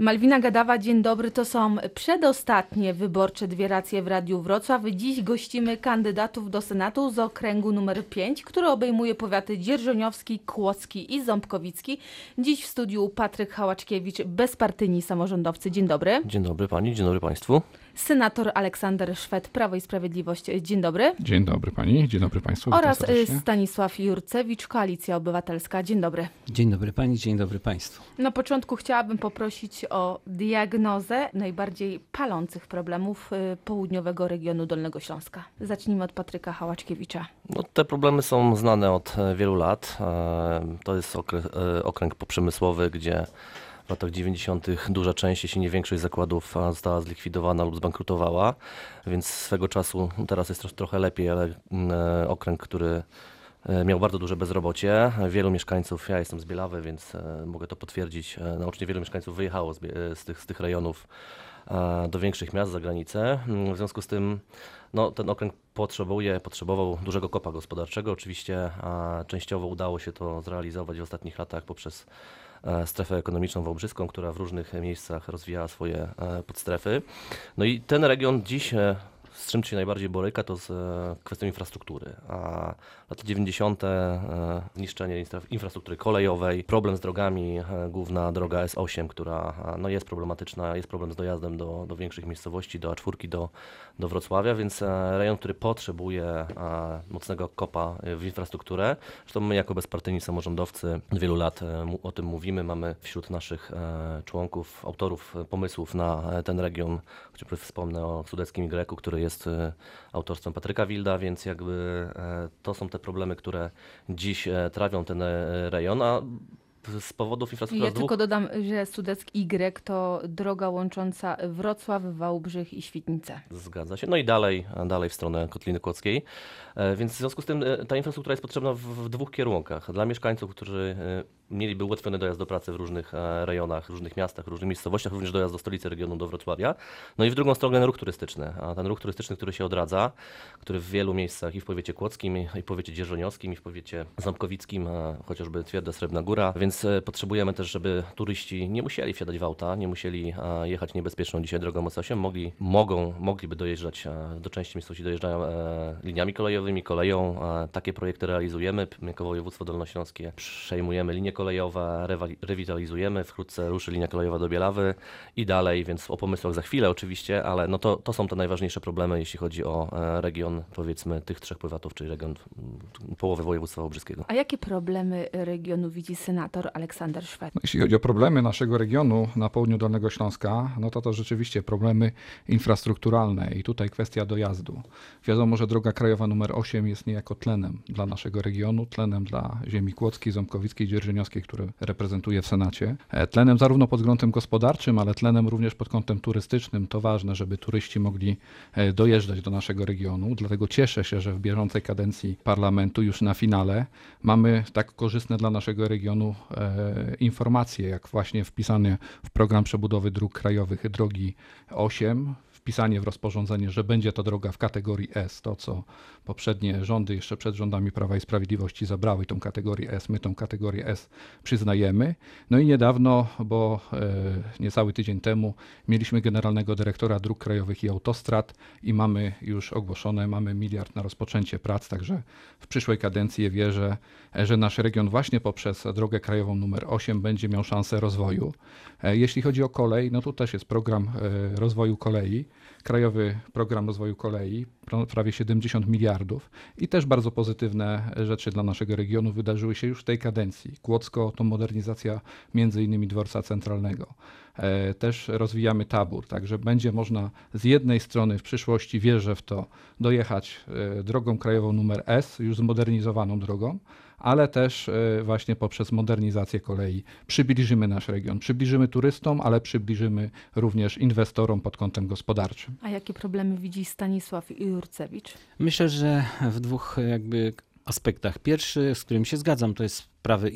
Malwina Gadawa, dzień dobry. To są przedostatnie wyborcze dwie racje w Radiu Wrocław. Dziś gościmy kandydatów do Senatu z okręgu numer 5, który obejmuje powiaty dzierżoniowski, kłodzki i ząbkowicki. Dziś w studiu Patryk Hałaczkiewicz, bezpartyjni samorządowcy. Dzień dobry. Dzień dobry pani, dzień dobry państwu. Senator Aleksander Szwed, Prawo i Sprawiedliwość. Dzień dobry. Dzień dobry pani, dzień dobry państwu. Oraz serdecznie. Stanisław Jurcewicz, Koalicja Obywatelska. Dzień dobry. Dzień dobry pani, dzień dobry państwu. Na początku chciałabym poprosić o diagnozę najbardziej palących problemów y, południowego regionu Dolnego Śląska. Zacznijmy od Patryka Hałaczkiewicza. No, te problemy są znane od e, wielu lat. E, To jest e, okręg poprzemysłowy, gdzie w latach 90. duża część, jeśli nie większość zakładów została zlikwidowana lub zbankrutowała, więc swego czasu, teraz jest trochę lepiej, ale mm, e, okręg, który e, miał bardzo duże bezrobocie. Wielu mieszkańców, ja jestem z Bielawy, więc e, mogę to potwierdzić, e, naocznie wielu mieszkańców wyjechało z, tych, z tych rejonów do większych miast za granicę. Mm, W związku z tym no, ten okręg potrzebuje, potrzebował dużego kopa gospodarczego. Oczywiście częściowo udało się to zrealizować w ostatnich latach poprzez strefę ekonomiczną wałbrzyską, która w różnych miejscach rozwijała swoje e, podstrefy. No i ten region dziś e, z czym się najbardziej boryka, to z e, kwestią infrastruktury. A lata 90. E, zniszczenie infra- infrastruktury kolejowej, problem z drogami, e, główna droga S8, która e, no, jest problematyczna, jest problem z dojazdem do, do większych miejscowości, do A4, do, do Wrocławia, więc e, rejon, który potrzebuje e, mocnego kopa e, w infrastrukturę. Zresztą my jako bezpartyjni samorządowcy od wielu lat e, o tym mówimy. Mamy wśród naszych e, członków, autorów e, pomysłów na e, ten region, chociażby wspomnę o Sudeckim Y, który jest e, autorstwem Patryka Wilda, więc jakby e, to są te problemy, które dziś e, trawią ten rejon, a z powodów infrastruktury Ja dwóch tylko dodam, że Sudecki Y to droga łącząca Wrocław, Wałbrzych i Świdnicę. Zgadza się. No i dalej, dalej w stronę Kotliny Kłodzkiej. Więc w związku z tym ta infrastruktura jest potrzebna w, w dwóch kierunkach. Dla mieszkańców, którzy mieliby ułatwiony dojazd do pracy w różnych e, rejonach, różnych miastach, różnych miejscowościach, również dojazd do stolicy regionu, do Wrocławia. No i w drugą stronę ruch turystyczny. A ten ruch turystyczny, który się odradza, który w wielu miejscach i w powiecie kłodzkim, i w powiecie dzierżoniowskim, i w powiecie ząbkowickim, e, chociażby Twierdza Srebrna Góra. Więc e, potrzebujemy też, żeby turyści nie musieli wsiadać w auta, nie musieli jechać niebezpieczną dzisiaj drogą S8, mogli, mogą, mogliby dojeżdżać do części miejscowości dojeżdżają liniami kolejowymi, koleją. Takie projekty realizujemy. My Jako województwo dolnośląskie przejmujemy linie kolejowe, rewitalizujemy. Wkrótce ruszy linia kolejowa do Bielawy i dalej, więc o pomysłach za chwilę oczywiście, ale no to, to są te najważniejsze problemy, jeśli chodzi o e, region, powiedzmy, tych trzech powiatów, czyli region połowy województwa wałbrzyskiego. A jakie problemy regionu widzi senator Aleksander Szwed? No, jeśli chodzi o problemy naszego regionu na południu Dolnego Śląska, no to to rzeczywiście problemy infrastrukturalne i tutaj kwestia dojazdu. Wiadomo, że droga krajowa numer 8 jest niejako tlenem dla naszego regionu, tlenem dla ziemi kłodzkiej, ząbkowickiej, dzierżyniowskiej, które reprezentuję w Senacie. E, Tlenem zarówno pod kątem gospodarczym, ale tlenem również pod kątem turystycznym. To ważne, żeby turyści mogli e, dojeżdżać do naszego regionu. Dlatego cieszę się, że w bieżącej kadencji parlamentu już na finale mamy tak korzystne dla naszego regionu e, informacje, jak właśnie wpisanie w program przebudowy dróg krajowych drogi 8, wpisanie w rozporządzenie, że będzie to droga w kategorii S, to co poprzednie rządy jeszcze przed rządami Prawa i Sprawiedliwości zabrały tą kategorię S, my tą kategorię S przyznajemy. No i niedawno, bo e, niecały tydzień temu mieliśmy generalnego dyrektora dróg krajowych i autostrad i mamy już ogłoszone, mamy miliard na rozpoczęcie prac, także w przyszłej kadencji wierzę, że nasz region właśnie poprzez drogę krajową numer 8 będzie miał szansę rozwoju. E, Jeśli chodzi o kolej, no tu też jest program e, rozwoju kolei, Krajowy Program Rozwoju Kolei, prawie 70 miliardów i też bardzo pozytywne rzeczy dla naszego regionu wydarzyły się już w tej kadencji. Kłodzko to modernizacja między innymi dworca centralnego. E, Też rozwijamy tabór, także będzie można z jednej strony w przyszłości, wierzę w to, dojechać e, drogą krajową numer S, już zmodernizowaną drogą, ale też e, właśnie poprzez modernizację kolei przybliżymy nasz region. Przybliżymy turystom, ale przybliżymy również inwestorom pod kątem gospodarczym. A jakie problemy widzi Stanisław Jurcewicz? Myślę, że w dwóch jakby aspektach. Pierwszy, z którym się zgadzam, to jest sprawy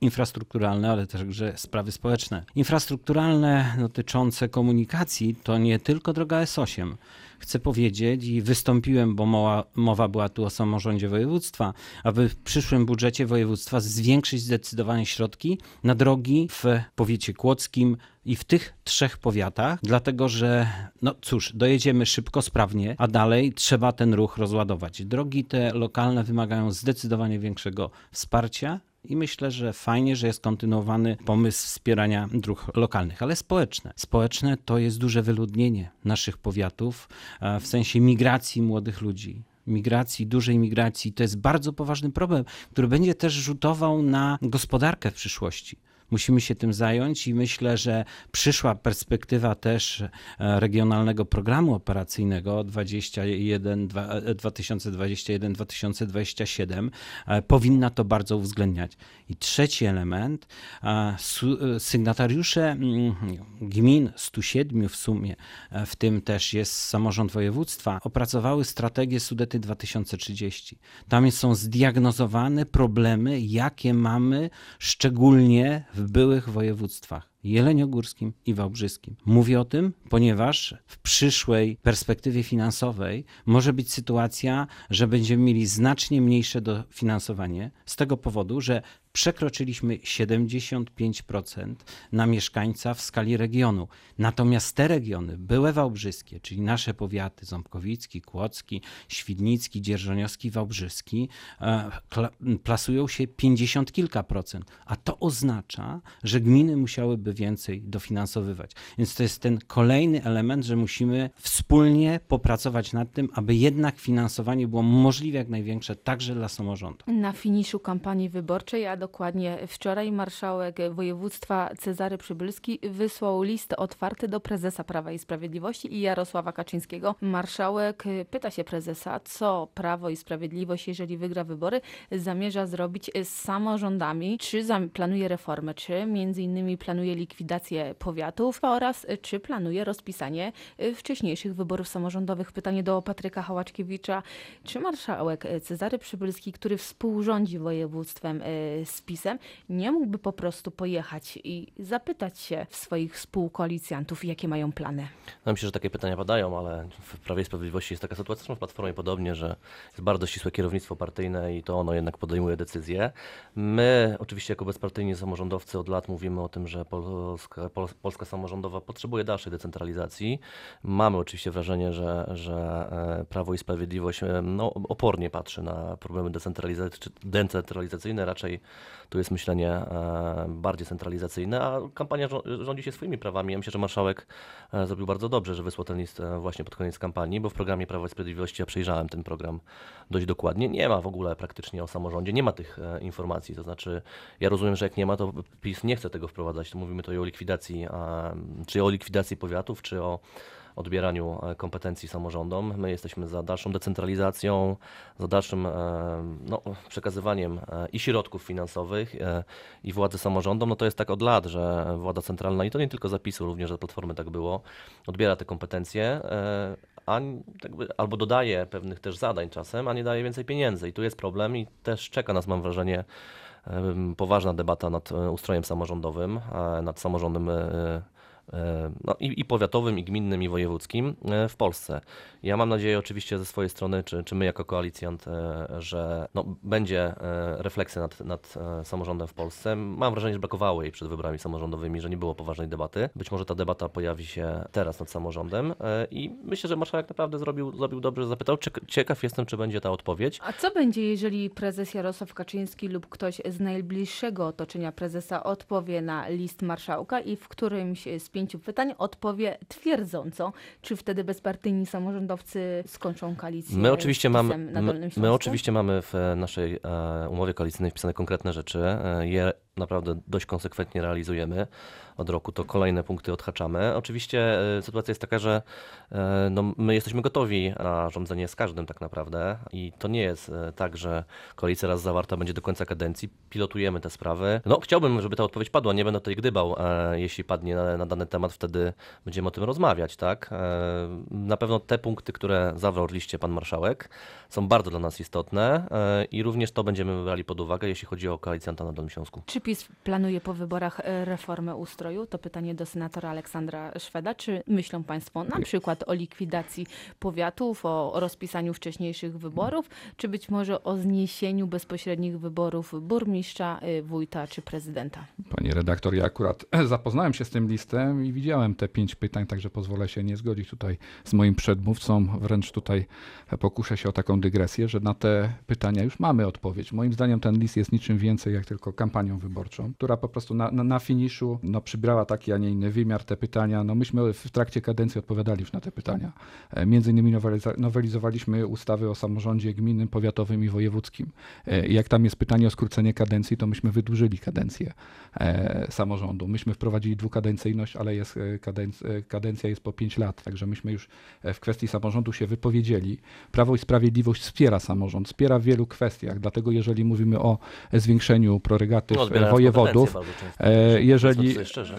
infrastrukturalne, ale także sprawy społeczne. Infrastrukturalne dotyczące komunikacji to nie tylko droga S8. Chcę powiedzieć i wystąpiłem, bo mowa, mowa była tu o samorządzie województwa, aby w przyszłym budżecie województwa zwiększyć zdecydowanie środki na drogi w powiecie kłodzkim, i w tych trzech powiatach, dlatego że, no cóż, dojedziemy szybko, sprawnie, a dalej trzeba ten ruch rozładować. Drogi te lokalne wymagają zdecydowanie większego wsparcia i myślę, że fajnie, że jest kontynuowany pomysł wspierania dróg lokalnych, ale społeczne. Społeczne to jest duże wyludnienie naszych powiatów e, w sensie migracji młodych ludzi. Migracji, dużej migracji, to jest bardzo poważny problem, który będzie też rzutował na gospodarkę w przyszłości musimy się tym zająć i myślę, że przyszła perspektywa też e, regionalnego programu operacyjnego 2021-2027 e, powinna to bardzo uwzględniać. I trzeci element, e, sygnatariusze mm, gmin, 107 w sumie, w tym też jest samorząd województwa, opracowały strategię Sudety 2030. Tam są zdiagnozowane problemy, jakie mamy szczególnie w byłych województwach jeleniogórskim i wałbrzyskim. Mówię o tym, ponieważ w przyszłej perspektywie finansowej może być sytuacja, że będziemy mieli znacznie mniejsze dofinansowanie z tego powodu, że przekroczyliśmy 75% na mieszkańca w skali regionu. Natomiast te regiony, były wałbrzyskie, czyli nasze powiaty, Ząbkowicki, Kłodzki, Świdnicki, Dzierżoniowski, Wałbrzyski, e, plasują się 50 kilka procent. A to oznacza, że gminy musiałyby więcej dofinansowywać. Więc to jest ten kolejny element, że musimy wspólnie popracować nad tym, aby jednak finansowanie było możliwie jak największe, także dla samorządu. Na finiszu kampanii wyborczej, a dokładnie wczoraj, marszałek województwa Cezary Przybylski wysłał list otwarty do prezesa Prawa i Sprawiedliwości i Jarosława Kaczyńskiego. Marszałek pyta się prezesa, co Prawo i Sprawiedliwość, jeżeli wygra wybory, zamierza zrobić z samorządami, czy planuje reformę, czy między innymi planuje likwidację powiatów oraz czy planuje rozpisanie wcześniejszych wyborów samorządowych. Pytanie do Patryka Hałaczkiewicza. Czy marszałek Cezary Przybylski, który współrządzi województwem z PiSem, nie mógłby po prostu pojechać i zapytać się swoich współkoalicjantów, jakie mają plany? No myślę, że takie pytania padają, ale w Prawie i Sprawiedliwości jest taka sytuacja, w Platformie podobnie, że jest bardzo ścisłe kierownictwo partyjne i to ono jednak podejmuje decyzje. My oczywiście jako bezpartyjni samorządowcy od lat mówimy o tym, że Polska, Polska samorządowa potrzebuje dalszej decentralizacji. Mamy oczywiście wrażenie, że, że e, Prawo i Sprawiedliwość e, no, opornie patrzy na problemy decentralizacyjne, raczej tu jest myślenie e, bardziej centralizacyjne, a kampania rządzi się swoimi prawami. Ja myślę, że marszałek e, zrobił bardzo dobrze, że wysłał ten list e, właśnie pod koniec kampanii, bo w programie Prawa i Sprawiedliwości, ja przejrzałem ten program dość dokładnie, nie ma w ogóle praktycznie o samorządzie, nie ma tych informacji, to znaczy ja rozumiem, że jak nie ma, to PiS nie chce tego wprowadzać, to mówimy tutaj o likwidacji, czy o likwidacji powiatów, czy o odbieraniu e, kompetencji samorządom. My jesteśmy za dalszą decentralizacją, za dalszym e, no, przekazywaniem e, i środków finansowych, i władzy samorządom. No to jest tak od lat, że władza centralna, i to nie tylko zapisu, również za Platformy tak było, odbiera te kompetencje, a albo dodaje pewnych też zadań czasem, a nie daje więcej pieniędzy. I tu jest problem i też czeka nas, mam wrażenie, poważna debata nad ustrojem samorządowym, nad samorządem no, i, i, powiatowym, i gminnym, i wojewódzkim e, w Polsce. Ja mam nadzieję oczywiście ze swojej strony, czy, czy my jako koalicjant, e, że no, będzie refleksja nad, nad samorządem w Polsce. Mam wrażenie, że brakowało jej przed wyborami samorządowymi, że nie było poważnej debaty. Być może ta debata pojawi się teraz nad samorządem i myślę, że marszałek naprawdę zrobił, zrobił dobrze, że zapytał. Ciekaw jestem, czy będzie ta odpowiedź. A co będzie, jeżeli prezes Jarosław Kaczyński lub ktoś z najbliższego otoczenia prezesa odpowie na list marszałka i w którymś z pięciu pytań odpowie twierdząco, czy wtedy bezpartyjni samorządowcy skończą koalicję my oczywiście mamy, my, my, oczywiście mamy w naszej e, umowie koalicyjnej wpisane konkretne rzeczy. E, je naprawdę dość konsekwentnie realizujemy. Od roku to kolejne punkty odhaczamy. Oczywiście e, sytuacja jest taka, że e, no, my jesteśmy gotowi na rządzenie z każdym tak naprawdę i to nie jest e, tak, że koalicja raz zawarta będzie do końca kadencji. Pilotujemy te sprawy. No chciałbym, żeby ta odpowiedź padła, nie będę tutaj gdybał. E, Jeśli padnie na, na dany temat, wtedy będziemy o tym rozmawiać, tak? E, Na pewno te punkty, które zawarł w liście pan marszałek, są bardzo dla nas istotne e, i również to będziemy brali pod uwagę, jeśli chodzi o koalicjanta na Dolnym Śląsku. Czy PiS planuje po wyborach e, reformę ustroju? To pytanie do senatora Aleksandra Szweda. Czy myślą Państwo na przykład o likwidacji powiatów, o rozpisaniu wcześniejszych wyborów, czy być może o zniesieniu bezpośrednich wyborów burmistrza, y, wójta czy prezydenta? Pani redaktor, ja akurat zapoznałem się z tym listem i widziałem te pięć pytań, także pozwolę się nie zgodzić tutaj z moim przedmówcą. Wręcz tutaj pokuszę się o taką dygresję, że na te pytania już mamy odpowiedź. Moim zdaniem ten list jest niczym więcej jak tylko kampanią wyborczą, która po prostu na, na, na finiszu no, przybrała taki, a nie inny wymiar te pytania. No, myśmy w trakcie kadencji odpowiadali już na te pytania. E, Między innymi nowelizowaliśmy ustawy o samorządzie gminnym, powiatowym i wojewódzkim. E, Jak tam jest pytanie o skrócenie kadencji, to myśmy wydłużyli kadencję e, samorządu. Myśmy wprowadzili dwukadencyjność, ale jest kadenc- e, kadencja jest po 5 lat, także myśmy już w kwestii samorządu się wypowiedzieli. Prawo i Sprawiedliwość wspiera samorząd, wspiera w wielu kwestiach, dlatego jeżeli mówimy o zwiększeniu prerogatyw No, wojewodów, e, jeżeli,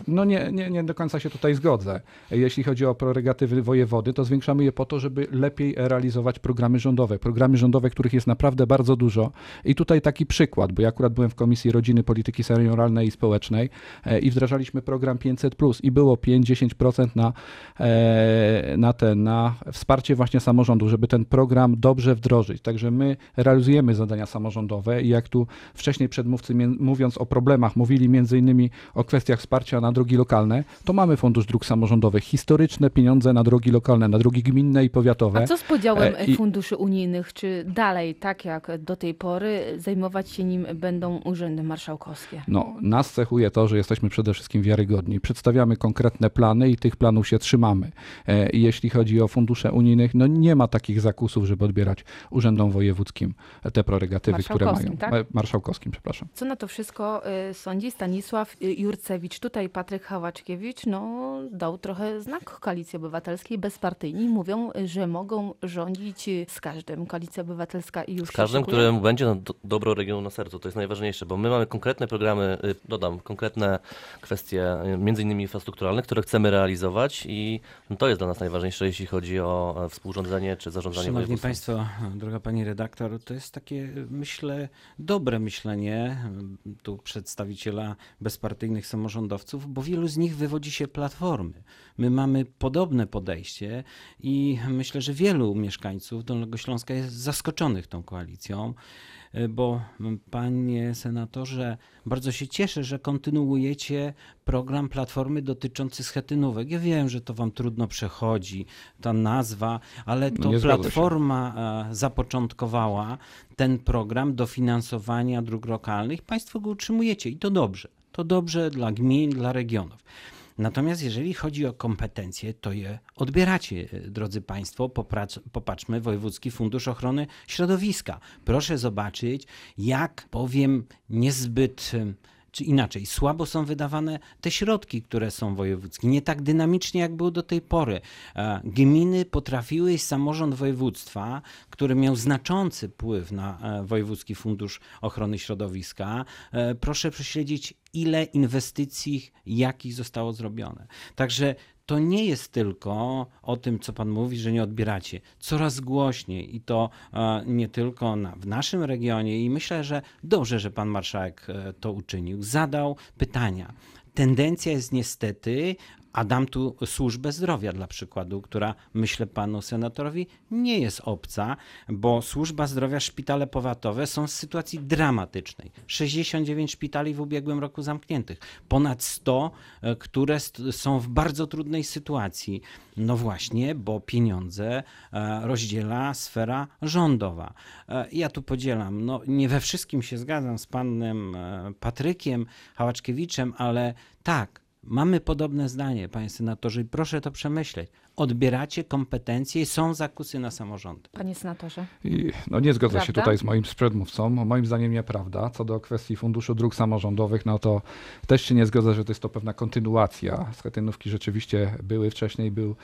no nie, nie, nie do końca się tutaj zgodzę. Jeśli chodzi o prerogatywy wojewody, to zwiększamy je po to, żeby lepiej realizować programy rządowe. Programy rządowe, których jest naprawdę bardzo dużo. I tutaj taki przykład, bo ja akurat byłem w Komisji Rodziny, Polityki Senioralnej i Społecznej e, i wdrażaliśmy program 500+, i było 5-10% na, e, na ten, na wsparcie właśnie samorządu, żeby ten program dobrze wdrożyć. Także my realizujemy zadania samorządowe i jak tu wcześniej przedmówcy mówiąc o problemach, mówili między innymi o kwestiach wsparcia na drogi lokalne, to mamy Fundusz Dróg Samorządowych, historyczne pieniądze na drogi lokalne, na drogi gminne i powiatowe. A co z podziałem E, i- funduszy unijnych? Czy dalej, tak jak do tej pory, zajmować się nim będą urzędy marszałkowskie? No, nas cechuje to, że jesteśmy przede wszystkim wiarygodni. Przedstawiamy konkretne plany i tych planów się trzymamy. E, jeśli chodzi o fundusze unijnych, no nie ma takich zakusów, żeby odbierać urzędom wojewódzkim te prerogatywy, które mają. Tak? E, Marszałkowskim, przepraszam. Co na to wszystko y, sądzi Stanisław Jurcewicz? Tutaj Patryk Hałaczkiewicz no, dał trochę znak Koalicji Obywatelskiej. Bezpartyjni mówią, że mogą rządzić y, z każdym. Koalicja Obywatelska i już Z każdym, szykuje. któremu będzie no, do, dobro regionu na sercu, to jest najważniejsze, bo my mamy konkretne programy, y, dodam, konkretne kwestie, między innymi infrastrukturalne, które chcemy realizować i no, to jest dla nas najważniejsze, jeśli chodzi o e, współrządzenie czy zarządzanie Szanowni województwem. Państwo, droga Pani redaktor, to jest takie, myślę, dobre myślenie tu przedstawiciela bezpartyjnych samorządowców, bo wielu z nich wywodzi się platformy. My mamy podobne podejście i myślę, że wielu mieszkańców Dolnego Śląska jest zaskoczonych tą koalicją. Y, Bo panie senatorze, bardzo się cieszę, że kontynuujecie program Platformy dotyczący schetynówek. Ja wiem, że to wam trudno przechodzi, ta nazwa, ale to nie. Platforma e, zapoczątkowała ten program dofinansowania dróg lokalnych. Państwo go utrzymujecie i to dobrze. To dobrze dla gmin, dla regionów. Natomiast jeżeli chodzi o kompetencje, to je odbieracie, e, drodzy Państwo. Poprac- Popatrzmy, Wojewódzki Fundusz Ochrony Środowiska. Proszę zobaczyć, jak powiem, niezbyt. Czy inaczej, słabo są wydawane te środki, które są wojewódzkie. Nie tak dynamicznie, jak było do tej pory. E, Gminy potrafiły, i samorząd województwa, który miał znaczący wpływ na e, Wojewódzki Fundusz Ochrony Środowiska, e, proszę prześledzić, ile inwestycji, jakich zostało zrobione. Także to nie jest tylko o tym, co Pan mówi, że nie odbieracie. Coraz głośniej i to e, nie tylko na, w naszym regionie, i myślę, że dobrze, że Pan Marszałek e, to uczynił. Zadał pytania. Tendencja jest niestety, a dam tu służbę zdrowia dla przykładu, która myślę panu senatorowi nie jest obca, bo służba zdrowia, szpitale powiatowe są w sytuacji dramatycznej. 69 szpitali w ubiegłym roku zamkniętych, ponad 100, e, które są w bardzo trudnej sytuacji. No właśnie, bo pieniądze e, rozdziela sfera rządowa. E, Ja tu podzielam, no nie we wszystkim się zgadzam z panem Patrykiem Hałaczkiewiczem, ale tak, Mamy podobne zdanie, panie senatorze, i proszę to przemyśleć. Odbieracie kompetencje i są zakusy na samorządy. Panie senatorze. I, no nie zgodzę się Prawda? tutaj z moim przedmówcą. Moim zdaniem nieprawda. Co do kwestii Funduszu Dróg Samorządowych, no to też się nie zgodzę, że to jest to pewna kontynuacja. Schetynówki rzeczywiście były wcześniej, był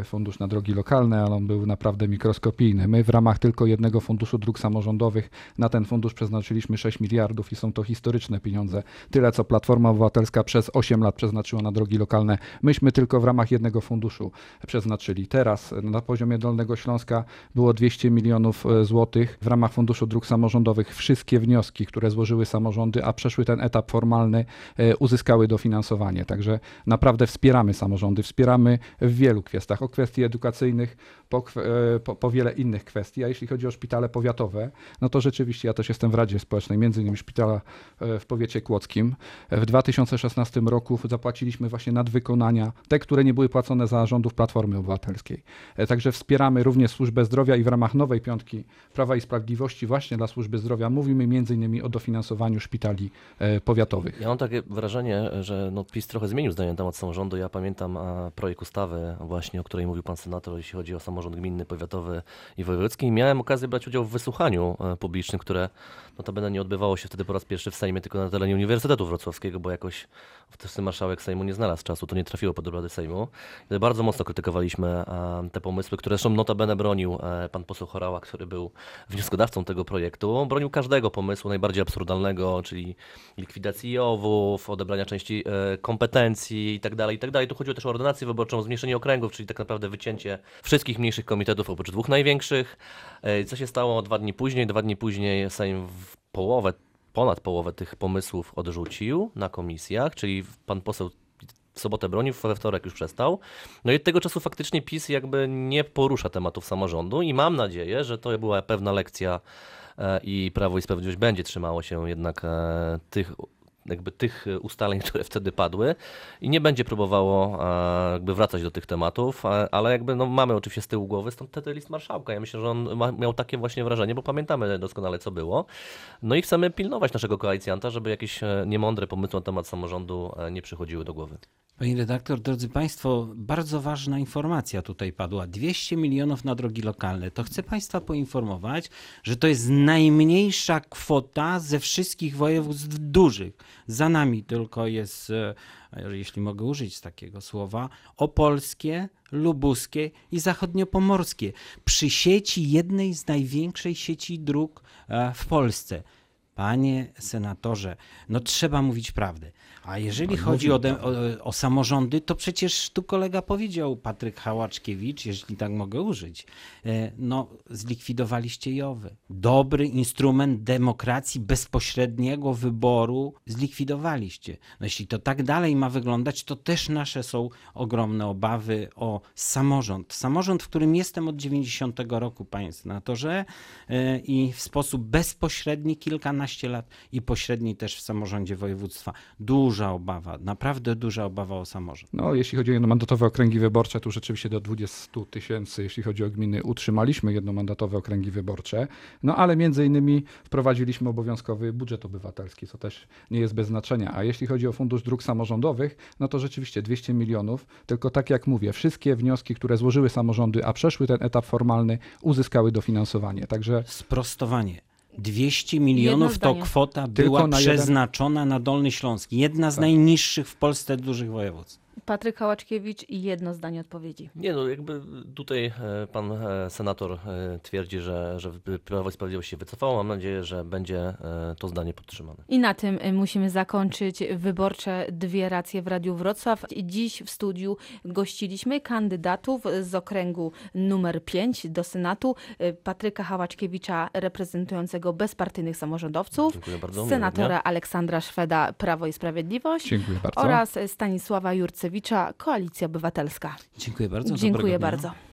e, fundusz na drogi lokalne, ale on był naprawdę mikroskopijny. My w ramach tylko jednego Funduszu Dróg Samorządowych na ten fundusz przeznaczyliśmy 6 miliardów i są to historyczne pieniądze. Tyle, co Platforma Obywatelska przez 8 lat przeznaczyła na drogi lokalne. Myśmy tylko w ramach jednego funduszu przeznaczyli. Teraz na poziomie Dolnego Śląska było 200 milionów e, złotych w ramach Funduszu Dróg Samorządowych. Wszystkie wnioski, które złożyły samorządy, a przeszły ten etap formalny, e, uzyskały dofinansowanie. Także naprawdę wspieramy samorządy, wspieramy w wielu kwestiach, o kwestii edukacyjnych, po, e, po, po wiele innych kwestii. A jeśli chodzi o szpitale powiatowe, no to rzeczywiście ja też jestem w Radzie Społecznej, między innymi szpitala e, w powiecie kłodzkim. W 2016 roku zapłaciliśmy właśnie nadwykonania, te, które nie były płacone za rządów Platformy Obywatelskiej. E, Także wspieramy również służbę zdrowia i w ramach nowej piątki Prawa i Sprawiedliwości właśnie dla służby zdrowia mówimy innymi o dofinansowaniu szpitali e, powiatowych. Ja mam takie wrażenie, że no, PiS trochę zmienił zdanie na temat samorządu. Ja pamiętam projekt ustawy właśnie, o której mówił pan senator, jeśli chodzi o samorząd gminny, powiatowy i wojewódzki. Miałem okazję brać udział w wysłuchaniu e, publicznym, które notabene nie odbywało się wtedy po raz pierwszy w Sejmie, tylko na terenie Uniwersytetu Wrocławskiego, bo jakoś wtedy marszałek Sejmu nie znalazł czasu, to nie trafiło pod obrady Sejmu. Bardzo mocno krytykowaliśmy e, te pomysły, które zresztą notabene bronił e, pan poseł Chorała, który był wnioskodawcą tego projektu. Bronił każdego pomysłu, najbardziej absurdalnego, czyli likwidacji JOW-ów, odebrania części e, kompetencji itd., itd. Tu chodziło też o ordynację wyborczą, zmniejszenie okręgów, czyli tak naprawdę wycięcie wszystkich mniejszych komitetów oprócz dwóch największych. Co się stało dwa dni później? Dwa dni później Sejm w połowę, ponad połowę tych pomysłów odrzucił na komisjach, czyli pan poseł w sobotę bronił, we wtorek już przestał. No i od tego czasu faktycznie PiS jakby nie porusza tematów samorządu i mam nadzieję, że to była pewna lekcja e, i Prawo i Sprawiedliwość będzie trzymało się jednak e, tych jakby tych ustaleń, które wtedy padły i nie będzie próbowało e, jakby wracać do tych tematów, e, ale jakby no, mamy oczywiście z tyłu głowy stąd ten list marszałka. Ja myślę, że on ma, miał takie właśnie wrażenie, bo pamiętamy doskonale co było. No i chcemy pilnować naszego koalicjanta, żeby jakieś e, niemądre pomysły na temat samorządu e, nie przychodziły do głowy. Pani redaktor, drodzy Państwo, bardzo ważna informacja tutaj padła. 200 milionów na drogi lokalne. To chcę Państwa poinformować, że to jest najmniejsza kwota ze wszystkich województw dużych. Za nami tylko jest, e, jeśli mogę użyć takiego słowa, opolskie, lubuskie i zachodniopomorskie. Przy sieci jednej z największej sieci dróg e, w Polsce. Panie senatorze, no trzeba mówić prawdę. A jeżeli chodzi o, de, o, o samorządy, to przecież tu kolega powiedział, Patryk Hałaczkiewicz, jeśli tak mogę użyć, e, no zlikwidowaliście JOWY. Dobry instrument demokracji, bezpośredniego wyboru zlikwidowaliście. No jeśli to tak dalej ma wyglądać, to też nasze są ogromne obawy o samorząd. Samorząd, w którym jestem od 90 roku, panie senatorze, e, i w sposób bezpośredni kilkanaście lat i pośredni też w samorządzie województwa. Duża obawa, naprawdę duża obawa o samorząd. No, jeśli chodzi o jednomandatowe okręgi wyborcze, tu rzeczywiście do 20 tysięcy, jeśli chodzi o gminy, utrzymaliśmy jednomandatowe okręgi wyborcze, no ale między innymi wprowadziliśmy obowiązkowy budżet obywatelski, co też nie jest bez znaczenia. A jeśli chodzi o Fundusz Dróg Samorządowych, no to rzeczywiście 200 milionów, tylko tak jak mówię, wszystkie wnioski, które złożyły samorządy, a przeszły ten etap formalny, uzyskały dofinansowanie. Także Sprostowanie. 200 milionów to kwota była na jeden- przeznaczona na Dolny Śląsk. Jedna z Tak. najniższych w Polsce dużych województw. Patryk Hałaczkiewicz i jedno zdanie odpowiedzi. Nie no, jakby tutaj e, pan e, senator e, twierdzi, że, że Prawo i Sprawiedliwość się wycofało. Mam nadzieję, że będzie to zdanie podtrzymane. I na tym musimy zakończyć wyborcze dwie racje w Radiu Wrocław. Dziś w studiu gościliśmy kandydatów z okręgu numer 5 do Senatu, Patryka Hałaczkiewicza reprezentującego bezpartyjnych samorządowców, Dziękuję bardzo. senatora. Aleksandra Szweda, Prawo i Sprawiedliwość dziękuję bardzo. oraz Stanisława Koalicja Obywatelska. Dziękuję bardzo. Dziękuję bardzo.